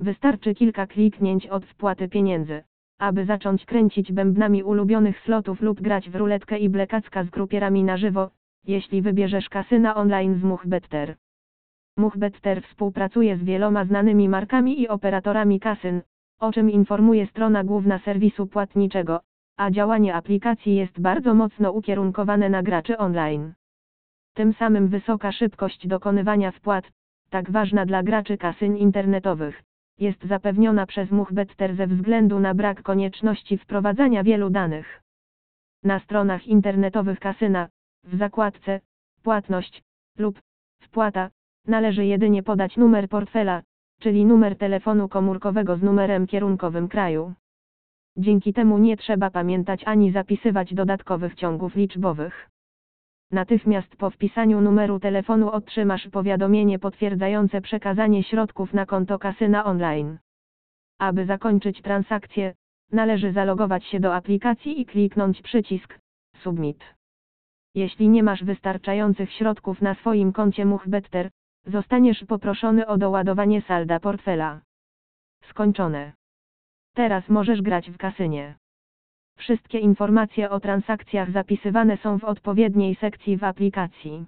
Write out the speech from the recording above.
Wystarczy kilka kliknięć od wpłaty pieniędzy, aby zacząć kręcić bębnami ulubionych slotów lub grać w ruletkę i blekacka z krupierami na żywo, jeśli wybierzesz kasyna online z Muchbetter. Muchbetter współpracuje z wieloma znanymi markami i operatorami kasyn, o czym informuje strona główna serwisu płatniczego, a działanie aplikacji jest bardzo mocno ukierunkowane na graczy online. Tym samym wysoka szybkość dokonywania wpłat, tak ważna dla graczy kasyn internetowych, jest zapewniona przez Muchbetter ze względu na brak konieczności wprowadzania wielu danych. Na stronach internetowych kasyna, w zakładce Płatność lub Wpłata, należy jedynie podać numer portfela, czyli numer telefonu komórkowego z numerem kierunkowym kraju. Dzięki temu nie trzeba pamiętać ani zapisywać dodatkowych ciągów liczbowych. Natychmiast po wpisaniu numeru telefonu otrzymasz powiadomienie potwierdzające przekazanie środków na konto kasyna online. Aby zakończyć transakcję, należy zalogować się do aplikacji i kliknąć przycisk Submit. Jeśli nie masz wystarczających środków na swoim koncie Muchbetter, zostaniesz poproszony o doładowanie salda portfela. Skończone. Teraz możesz grać w kasynie. Wszystkie informacje o transakcjach zapisywane są w odpowiedniej sekcji w aplikacji.